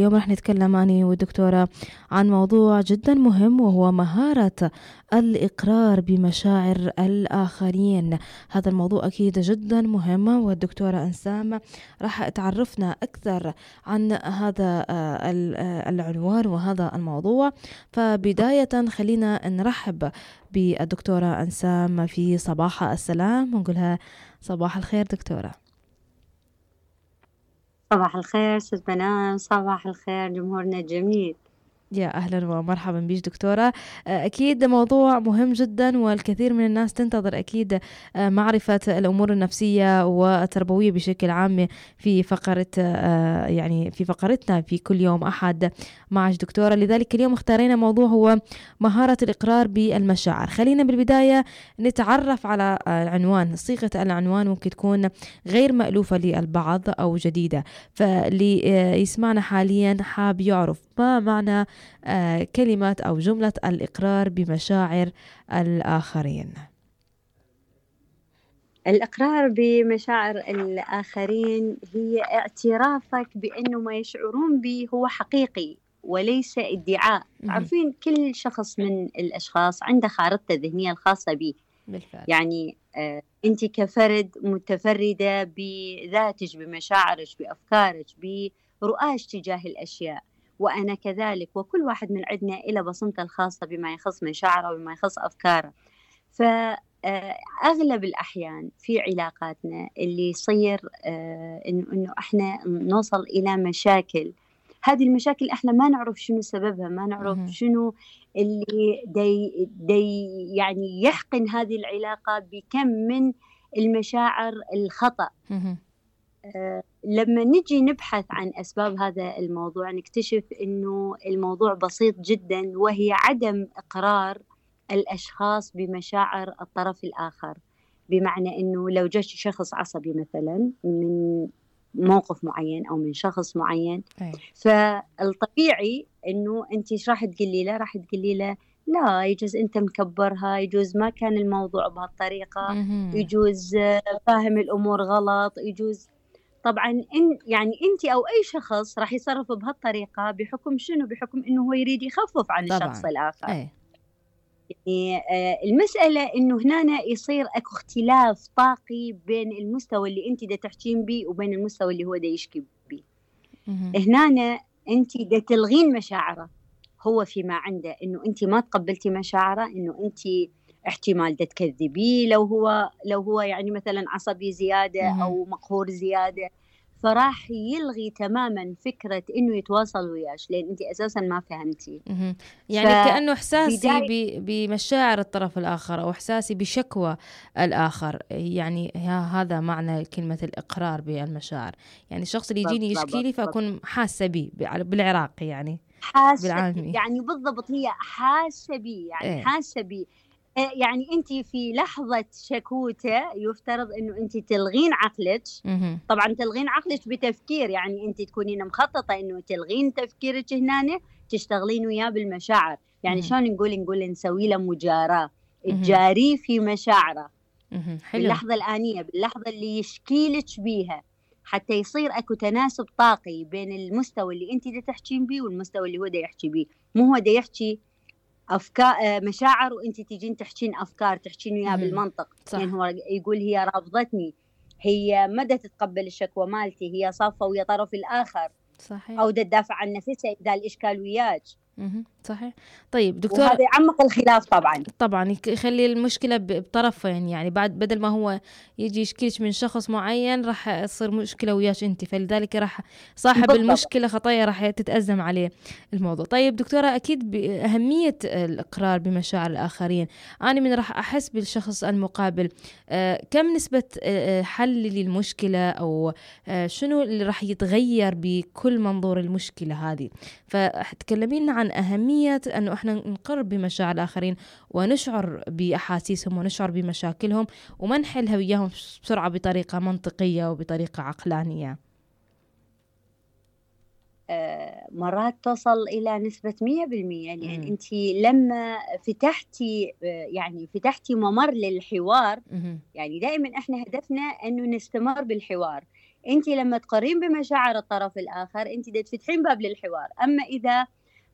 اليوم راح نتكلم أنا والدكتورة عن موضوع جدا مهم وهو مهارة الإقرار بمشاعر الآخرين. هذا الموضوع أكيد جدا مهم والدكتورة أنسام راح تعرفنا أكثر عن هذا آه، آه، العنوان وهذا الموضوع. فبداية خلينا نرحب بالدكتورة أنسام في صباح السلام. ونقولها صباح الخير دكتورة. صباح الخير ست بنان. صباح الخير جمهورنا الجميل. يا أهلا ومرحبا بيش دكتورة. آه، أكيد موضوع مهم جدا والكثير من الناس تنتظر أكيد آه، معرفة الأمور النفسية والتربوية بشكل عام في فقرة آه، يعني في فقرتنا في كل يوم أحد. معش دكتورة لذلك اليوم اختارينا موضوع هو مهارة الإقرار بالمشاعر. خلينا بالبداية نتعرف على العنوان. صيغة العنوان ممكن تكون غير مألوفة للبعض أو جديدة فاللي يسمعنا حاليا حاب يعرف ما معنى آه، كلمة أو جملة الإقرار بمشاعر الآخرين. الإقرار بمشاعر الآخرين هي اعترافك بأنه ما يشعرون به هو حقيقي وليس ادعاء. عارفين كل شخص من الأشخاص عنده خارطته الذهنية الخاصة به. بالفعل. يعني آه أنت كفرد متفردة بذاتك بمشاعرك بأفكارك برؤاش تجاه الأشياء. وأنا كذلك وكل واحد من عندنا إلى بصمته الخاصة بما يخص مشاعره وبما يخص أفكاره. فأغلب الأحيان في علاقاتنا اللي يصير آه، إنه إحنا نوصل إلى مشاكل. هذه المشاكل إحنا ما نعرف شنو سببها ما نعرف شنو اللي دي, دي يعني يحقن هذه العلاقة بكم من المشاعر الخطأ. آه، لما نجي نبحث عن أسباب هذا الموضوع نكتشف أنه الموضوع بسيط جدا وهي عدم إقرار الأشخاص بمشاعر الطرف الآخر. بمعنى أنه لو جاء شخص عصبي مثلا من موقف معين أو من شخص معين أي. فالطبيعي أنه أنت إيش راح تقولي له؟ راح تقولي له لا يجوز أنت مكبرها يجوز ما كان الموضوع بهالطريقة يجوز فاهم الأمور غلط يجوز طبعا إن يعني انت أو أي شخص راح يتصرف بهالطريقة بحكم شنو؟ بحكم إنه هو يريد يخفف عن طبعًا. الشخص الآخر. أي. يعني آه المسألة إنه هنا يصير أكو اختلاف طاقي بين المستوى اللي أنت دا تحكين به وبين المستوى اللي هو دا يشكي به هنا أنت دا تلغين مشاعره. هو فيما عنده إنه أنت ما تقبلتي مشاعره إنه أنت احتمال تكذبيه لو هو لو هو يعني مثلا عصبي زيادة أو مقهور زيادة فراح يلغي تماما فكرة إنه يتواصل وياش لأن انت أساسا ما فهمتي. يعني ف... كأنه إحساسي بمشاعر الطرف الآخر أو إحساسي بشكوى الآخر. يعني هذا معنى كلمة الإقرار بالمشاعر. يعني الشخص اللي يجيني يشكي لي فأكون حاسة به بالعراقي يعني حاسة يعني بالضبط هي حاسة بي يعني إيه. حاسة بي يعني انت في لحظة شكوتة يفترض انه انت تلغين عقلك. طبعا تلغين عقلك بتفكير يعني انت تكونين مخططة انه تلغين تفكيرك هنا تشتغلين وياه بالمشاعر. يعني شلون نقول؟ نقول نسوي له مجاراة. تجاريه في مشاعره. حلو. باللحظة الآنية باللحظة اللي يشكي لك بيها. حتى يصير أكو تناسب طاقي بين المستوى اللي انت دا تحكين بيه والمستوى اللي هو دا يحكي بيه. مو هو دا يحكي أفكار آه، مشاعر وأنت تجين تحكين أفكار تحكين وياها بالمنطق. صح. يعني هو يقول هي رافضتني. هي مدى تتقبل الشكوى مالتي؟ هي صافة ويا طرف الآخر. صحيح. أو تدافع عن نفسها إذا الإشكال وياك. صحيح. طيب دكتور وهذا يعمق الخلاف طبعا. طبعا يخلي المشكلة بطرفين يعني بعد بدل ما هو يجي يشكيك من شخص معين راح تصير مشكلة وياك أنت. فلذلك راح صاحب بالضبط. المشكلة خطايا راح تتأزم عليه الموضوع. طيب دكتورة أكيد باهميه الإقرار بمشاعر الآخرين. أنا من راح أحس بالشخص المقابل. آه كم نسبة آه حل للمشكلة؟ أو آه شنو اللي راح يتغير بكل منظور المشكلة هذه؟ فتكلمي لنا عن أهمية أنه إحنا نقر بمشاعر الآخرين ونشعر بأحاسيسهم ونشعر بمشاكلهم وما نحلها وياهم بسرعة بطريقة منطقية وبطريقة عقلانية. آه، مرات توصل إلى نسبة مية بالمية. لأن أنت لما فتحتي آه، يعني فتحتي ممر للحوار يعني دائما إحنا هدفنا أنه نستمر بالحوار. أنت لما تقرين بمشاعر الطرف الآخر أنت تفتحين باب للحوار. أما إذا آه،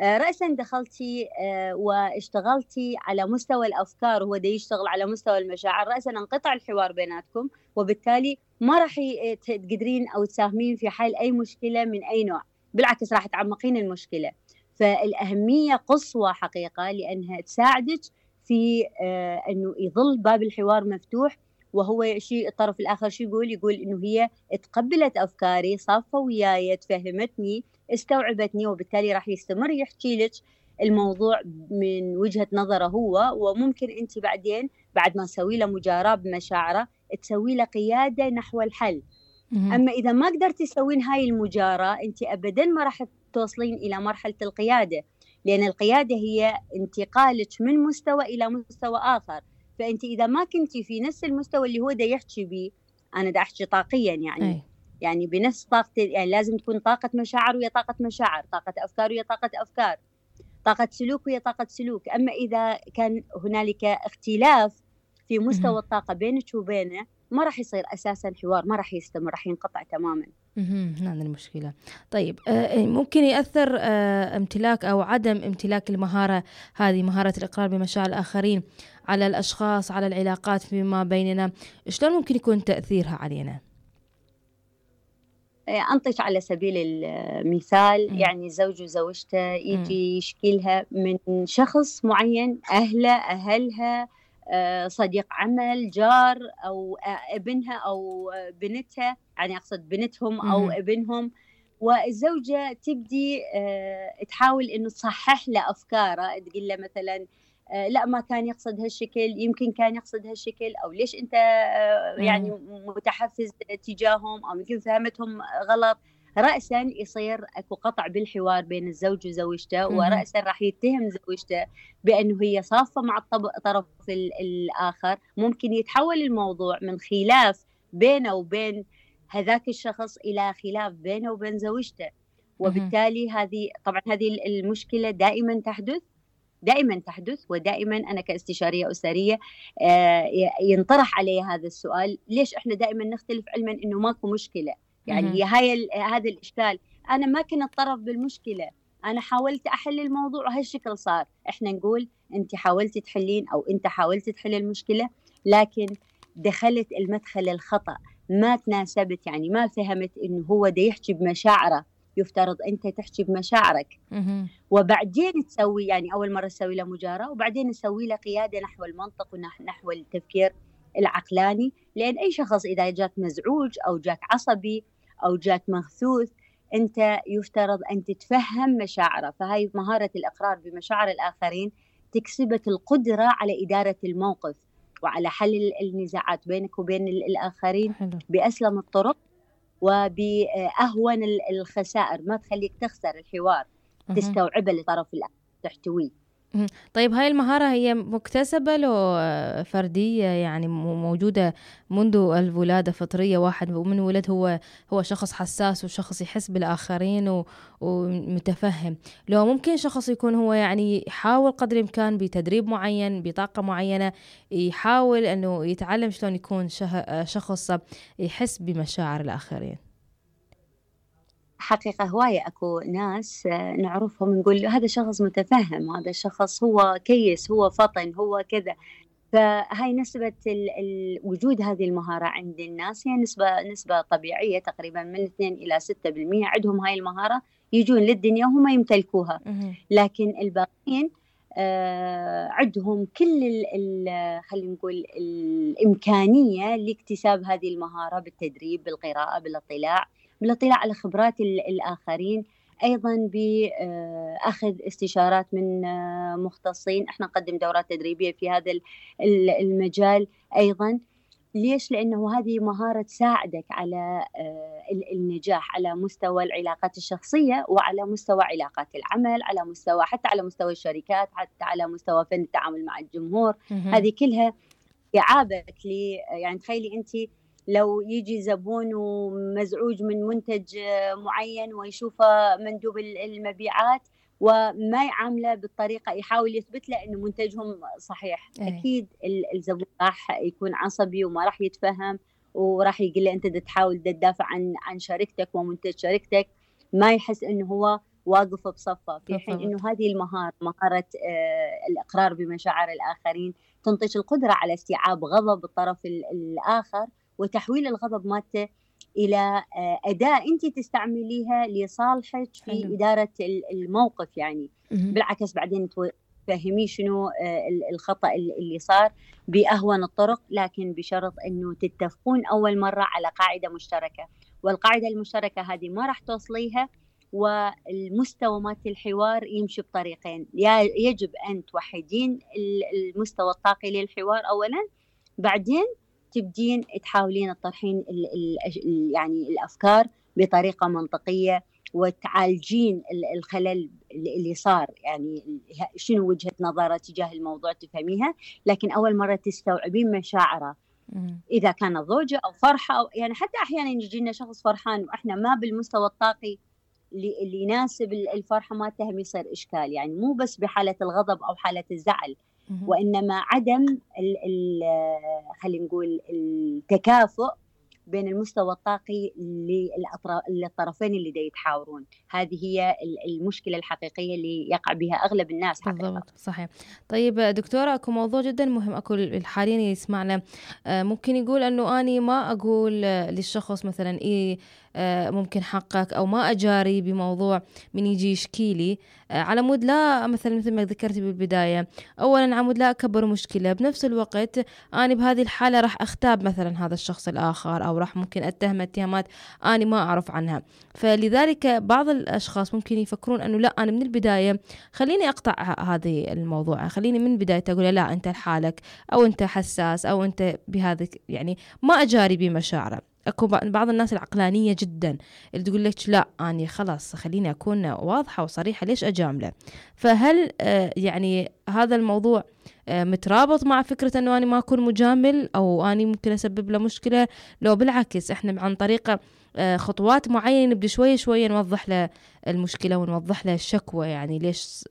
رأسا دخلتي آه، واشتغلتي على مستوى الأفكار وهو دا يشتغل على مستوى المشاعر. رأسا انقطع الحوار بيناتكم وبالتالي ما راح تقدرين أو تساهمين في حل أي مشكلة من أي نوع. بالعكس راح تعمقين المشكلة. فالأهمية قصوى حقيقة لأنها تساعدك في آه، أنه يظل باب الحوار مفتوح وهو شيء الطرف الآخر شو يقول؟ يقول أنه هي تقبلت أفكاري صافة وياي تفهمتني استوعبتني وبالتالي راح يستمر يحكي لك الموضوع من وجهة نظره هو وممكن أنت بعدين بعد ما تسوي له مجاراة بمشاعره تسوي له قيادة نحو الحل. أما إذا ما قدرتي تسوين هاي المجاراة أنت أبدا ما راح توصلين إلى مرحلة القيادة لأن القيادة هي انتقالك من مستوى إلى مستوى آخر. فأنت إذا ما كنتي في نفس المستوى اللي هو دا يحكي به أنا دا أحكي طاقيا يعني. أي. يعني بنفس طاقة يعني لازم تكون طاقة مشاعر ويا طاقة مشاعر طاقة أفكار ويا طاقة أفكار طاقة سلوك ويا طاقة سلوك. أما إذا كان هنالك اختلاف في مستوى الطاقة بينك وبينه ما راح يصير أساسا حوار ما راح يستمر راح ينقطع تماما. هنا المشكلة طيب آه ممكن يأثر آه امتلاك أو عدم امتلاك المهارة هذه مهارة الإقرار بمشاعر الآخرين على الأشخاص على العلاقات فيما بيننا. شلون ممكن يكون تأثيرها علينا؟ آه، أنطش على سبيل المثال يعني زوج وزوجته يجي يشكي لها من شخص معين أهله أهلها آه، صديق عمل جار أو آه، ابنها أو بنتها يعني أقصد بنتهم أو ابنهم. والزوجة تبدي آه، تحاول إنه تصحح له أفكاره تقول له مثلا لا ما كان يقصد هالشكل يمكن كان يقصد هالشكل أو ليش أنت يعني متحفز تجاههم أو يمكن فهمتهم غلط. رأسا يصير أكو قطع بالحوار بين الزوج وزوجته ورأسا راح يتهم زوجته بأنه هي صافة مع الطرف الآخر. ممكن يتحول الموضوع من خلاف بينه وبين هذاك الشخص إلى خلاف بينه وبين زوجته. وبالتالي هذه طبعا هذه المشكلة دائما تحدث. دائما تحدث ودائما أنا كاستشارية أسرية آه، ينطرح علي هذا السؤال ليش إحنا دائما نختلف علما إنه ماكو مشكلة؟ يعني هي هاي هذا الإشكال. أنا ما كنت طرف بالمشكلة. أنا حاولت أحل الموضوع وهالشكل صار. إحنا نقول أنت حاولتي تحلين أو أنت حاولت تحل المشكلة لكن دخلت المدخل الخطأ. ما تناسبت يعني ما فهمت إنه هو ده يحكي بمشاعره. يفترض أنت تحكي بمشاعرك. وبعدين تسوي يعني أول مرة تسوي له مجاراة وبعدين تسوي له قيادة نحو المنطق ونحو التفكير العقلاني. لأن أي شخص إذا جاك مزعوج أو جاك عصبي أو جاك مغثوث أنت يفترض أن تتفهم مشاعره. فهاي مهارة الإقرار بمشاعر الآخرين تكسبك القدرة على إدارة الموقف وعلى حل النزاعات بينك وبين الآخرين حلو. بأسلم الطرق. وبأهون الخسائر ما تخليك تخسر الحوار تستوعبه لطرف الآخر تحتويه. طيب هاي المهارة هي مكتسبة لو فردية يعني موجودة منذ الولادة فطرية واحد ومن ولد هو هو شخص حساس وشخص يحس بالآخرين ومتفهم. لو ممكن شخص يكون هو يعني يحاول قدر الإمكان بتدريب معين بطاقة معينة يحاول أنه يتعلم شلون يكون شخص يحس بمشاعر الآخرين. حقيقة هواية أكو ناس آه، نعرفهم نقول هذا شخص متفهم هذا الشخص هو كيس هو فطن هو كذا. فهاي نسبة وجود هذه المهارة عند الناس هي نسبة نسبة طبيعية تقريبا من 2 إلى 6% عندهم هاي المهارة يجون للدنيا وهم يمتلكوها. لكن الباقيين آه عندهم كل خلينا نقول الإمكانية لاكتساب هذه المهارة بالتدريب بالقراءة بالاطلاع. بالاطلاع على خبرات الآخرين أيضا بأخذ استشارات من آه، مختصين. إحنا نقدم دورات تدريبية في هذا المجال أيضا. ليش؟ لأنه هذه مهارة تساعدك على آه، النجاح على مستوى العلاقات الشخصية وعلى مستوى علاقات العمل على مستوى حتى على مستوى الشركات حتى على مستوى فن التعامل مع الجمهور. هذه كلها لي يعني تخيلي أنت لو يجي زبون ومزعوج من منتج معين ويشوفه مندوب المبيعات وما يعامله بالطريقة يحاول يثبت له إنه منتجهم صحيح. أي. أكيد الزبون راح يكون عصبي وما راح يتفهم وراح يقول له أنت تحاول تدافع عن عن شركتك ومنتج شركتك. ما يحس إنه هو واقف بصفه. في حين إنه هذه المهارة مهارة آه، الإقرار بمشاعر الآخرين تنتج القدرة على استيعاب غضب الطرف الآخر وتحويل الغضب مالته إلى آه، أداة أنت تستعمليها لصالحك في حلو. إدارة الموقف يعني. بالعكس بعدين تفهميه شنو آه، الخطأ اللي صار بأهون الطرق لكن بشرط أنه تتفقون أول مرة على قاعدة مشتركة. والقاعدة المشتركة هذه ما راح توصليها والمستوى مالت الحوار يمشي بطريقين. يجب أن توحدين المستوى الطاقي للحوار اولا بعدين تبدين تحاولين تطرحين يعني الأفكار بطريقة منطقية وتعالجين الخلل اللي صار. يعني شنو وجهة نظرة تجاه الموضوع تفهميها لكن أول مرة تستوعبين مشاعره. إذا كانت ضوجه أو فرحة أو يعني حتى أحيانا يجي لنا شخص فرحان وإحنا ما بالمستوى الطاقي اللي يناسب الفرحة ما تهم يصير إشكال. يعني مو بس بحالة الغضب أو حالة الزعل. وإنما عدم خلينا نقول التكافؤ بين المستوى الطاقي للطرفين اللي دا يتحاورون. هذه هي المشكلة الحقيقية اللي يقع بها أغلب الناس حقيقة. بالضبط صحيح. طيب دكتورة أكو موضوع جدا مهم أكو حاليا يسمعنا. آه، ممكن يقول أنه أني ما أقول للشخص مثلا آه، ممكن حقك أو ما أجاري بموضوع من يجي يشكي لي آه، على مود لا مثلا مثل ما ذكرتي بالبداية اولا عمود لا أكبر مشكلة. بنفس الوقت أنا بهذه الحالة راح أختاب مثلا هذا الشخص الآخر أو راح ممكن أتهم اتهامات أنا ما أعرف عنها. فلذلك بعض الأشخاص ممكن يفكرون أنه لا أنا من البداية خليني أقطع هذه الموضوع. خليني من البداية أقول لا أنت لحالك أو أنت حساس أو أنت بهذا يعني ما اجاري بمشاعره أكو بعض الناس العقلانية جدا اللي تقول لك لا أني خلاص خليني أكون واضحة وصريحة ليش أجامله؟ فهل آه، يعني هذا الموضوع آه، مترابط مع فكرة أنه أنا ما أكون مجامل أو أنا ممكن أسبب له مشكلة؟ لو بالعكس إحنا عن طريقة خطوات معينة نبدأ شوي شوي نوضح له المشكلة ونوضح له الشكوى يعني ليش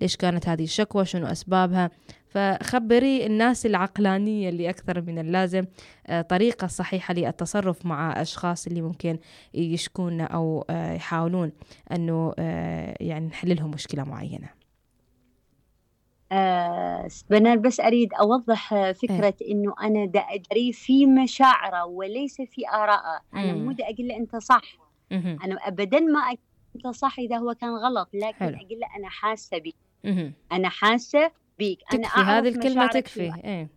ليش كانت هذه الشكوى شنو أسبابها. فخبري الناس العقلانية اللي أكثر من اللازم آه، طريقة صحيحة للتصرف مع أشخاص اللي ممكن يشكون أو آه، يحاولون أنه آه، يعني نحل لهم مشكلة معينة. بنال بس أريد أوضح فكرة إيه؟ إنه أنا دا أجري في مشاعرة وليس في آراءه أنا مو دا أقول له أنت صح. مم. أنا أبدا ما أقول أنت صح إذا هو كان غلط لكن حلو. أقول له أنا حاسة بك أنا حاسة بيك. أنا تكفي هذه الكلمة تكفي. إيه.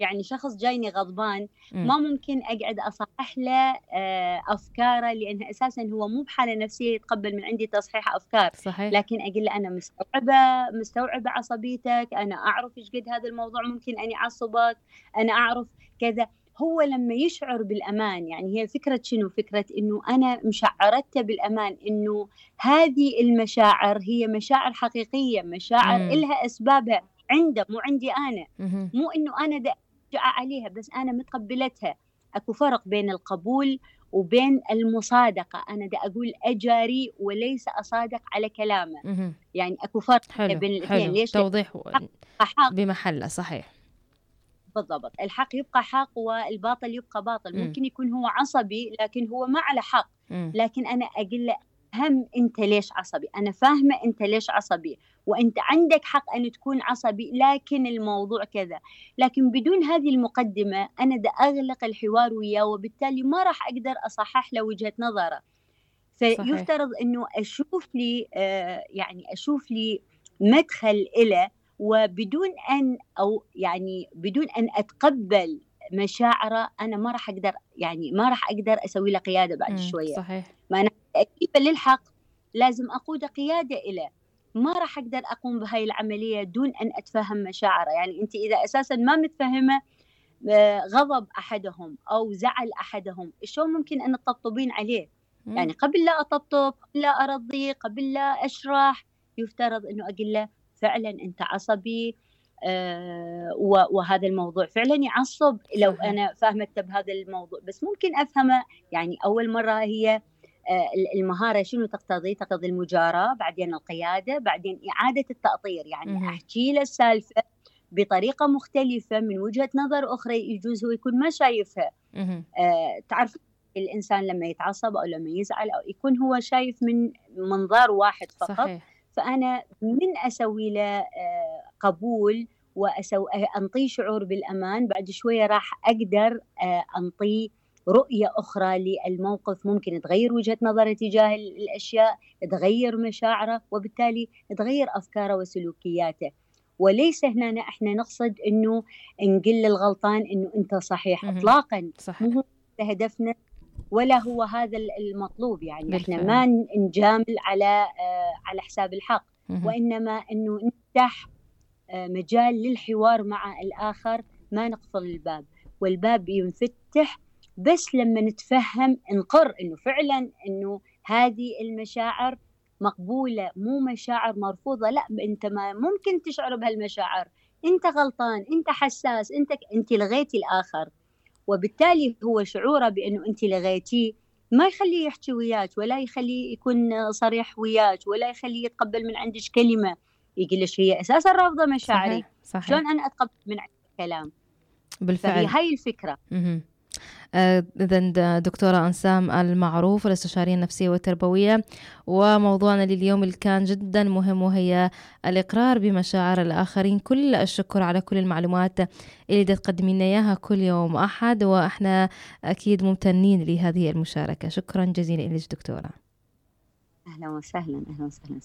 يعني شخص جايني غضبان ما ممكن أقعد أصحح له آه، أفكاره لأنه أساسا هو مو بحالة نفسية يتقبل من عندي تصحيح أفكار صحيح. لكن أقول له أنا مستوعبة مستوعبة عصبيتك أنا أعرف إيش قد هذا الموضوع ممكن اني اعصبك أنا أعرف كذا هو لما يشعر بالأمان يعني هي فكره شنو فكرة إنه أنا مشعرته بالأمان إنه هذه المشاعر هي مشاعر حقيقية مشاعر مم. إلها أسبابها عنده مو عندي أنا مم. مو إنه أنا دا عليها بس أنا متقبلتها. أكو فرق بين القبول وبين المصادقة. أنا دا أقول أجاري وليس أصادق على كلامه. يعني أكو فرق حلو. بين الاثنين. ليش؟ توضيح بمحله صحيح. بالضبط. الحق يبقى حق والباطل يبقى باطل. م. ممكن يكون هو عصبي لكن هو ما على حق. م. لكن أنا أقول له هم أنت ليش عصبي. أنا فاهمة أنت ليش عصبي. وأنت عندك حق أن تكون عصبي لكن الموضوع كذا. لكن بدون هذه المقدمة أنا دا أغلق الحوار وياه وبالتالي ما راح أقدر أصحح له وجهة نظره. فيفترض أنه أشوف لي آه يعني أشوف لي مدخل إلى وبدون أن أو يعني بدون أن أتقبل مشاعره أنا ما راح أقدر يعني ما راح أقدر أسوي له قيادة بعد شوية. صحيح. ما أنا للحق لازم اقود قيادة اليه ما راح أقدر أقوم بهاي العملية دون أن أتفهم مشاعره. يعني أنت إذا أساسا ما متفهمة آه، غضب أحدهم أو زعل أحدهم شلون ممكن أن تطبطبين عليه؟ يعني قبل لا أطبطب قبل لا ارضيه قبل لا أشرح يفترض إنه أقول له فعلا أنت عصبي آه وهذا الموضوع فعلا يعصب. لو أنا فاهمته بهذا الموضوع بس ممكن أفهمه. يعني أول مرة هي المهارة شنو تقتضي؟ تقتضي المجاراة، بعدين القيادة، بعدين إعادة التأطير، يعني أحكي له السالفة بطريقة مختلفة من وجهة نظر أخرى يجوز هو يكون ما شايفها آه تعرف الإنسان لما يتعصب أو لما يزعل أو يكون هو شايف من منظار واحد فقط صحيح. فأنا من أسوي له آه قبول وأسوي أنطيه شعور بالأمان بعد شوية راح أقدر آه أنطيه رؤية أخرى للموقف ممكن تغير وجهة نظره تجاه الأشياء تغير مشاعره وبالتالي تغير أفكاره وسلوكياته. وليس هنا إحنا نقصد إنه نقول للغلطان إنه أنت صحيح. اطلاقا صح. مو هدفنا ولا هو هذا المطلوب. يعني بالفعل. إحنا ما نجامل على آه على حساب الحق. وإنما إنه نفتح آه مجال للحوار مع الآخر ما نقفل الباب. والباب ينفتح بس لما نتفهم نقر إنه فعلا إنه هذه المشاعر مقبولة مو مشاعر مرفوضة لا أنت ما ممكن تشعر بهالمشاعر. أنت غلطان أنت حساس أنت أنت لغيتي الآخر. وبالتالي هو شعوره بأنه أنت لغيتيه. ما يخليه يحكي وياك ولا يخليه يكون صريح وياك ولا يخليه يتقبل من عندك كلمة. يقول لك هي أساسا رافضة مشاعري. صحيح. صحيح. شلون أنا أتقبل من عندك كلام؟ بالفعل. هاي الفكرة. إذا دكتورة أنسام المعروف الاستشارية النفسية والتربوية. وموضوعنا لليوم اللي كان جدا مهم وهي الإقرار بمشاعر الآخرين. كل الشكر على كل المعلومات اللي تقدمي لنا إياها كل يوم أحد وإحنا أكيد ممتنين لهذه المشاركة. شكرا جزيلا لك دكتورة. أهلا وسهلا أهلا وسهلا.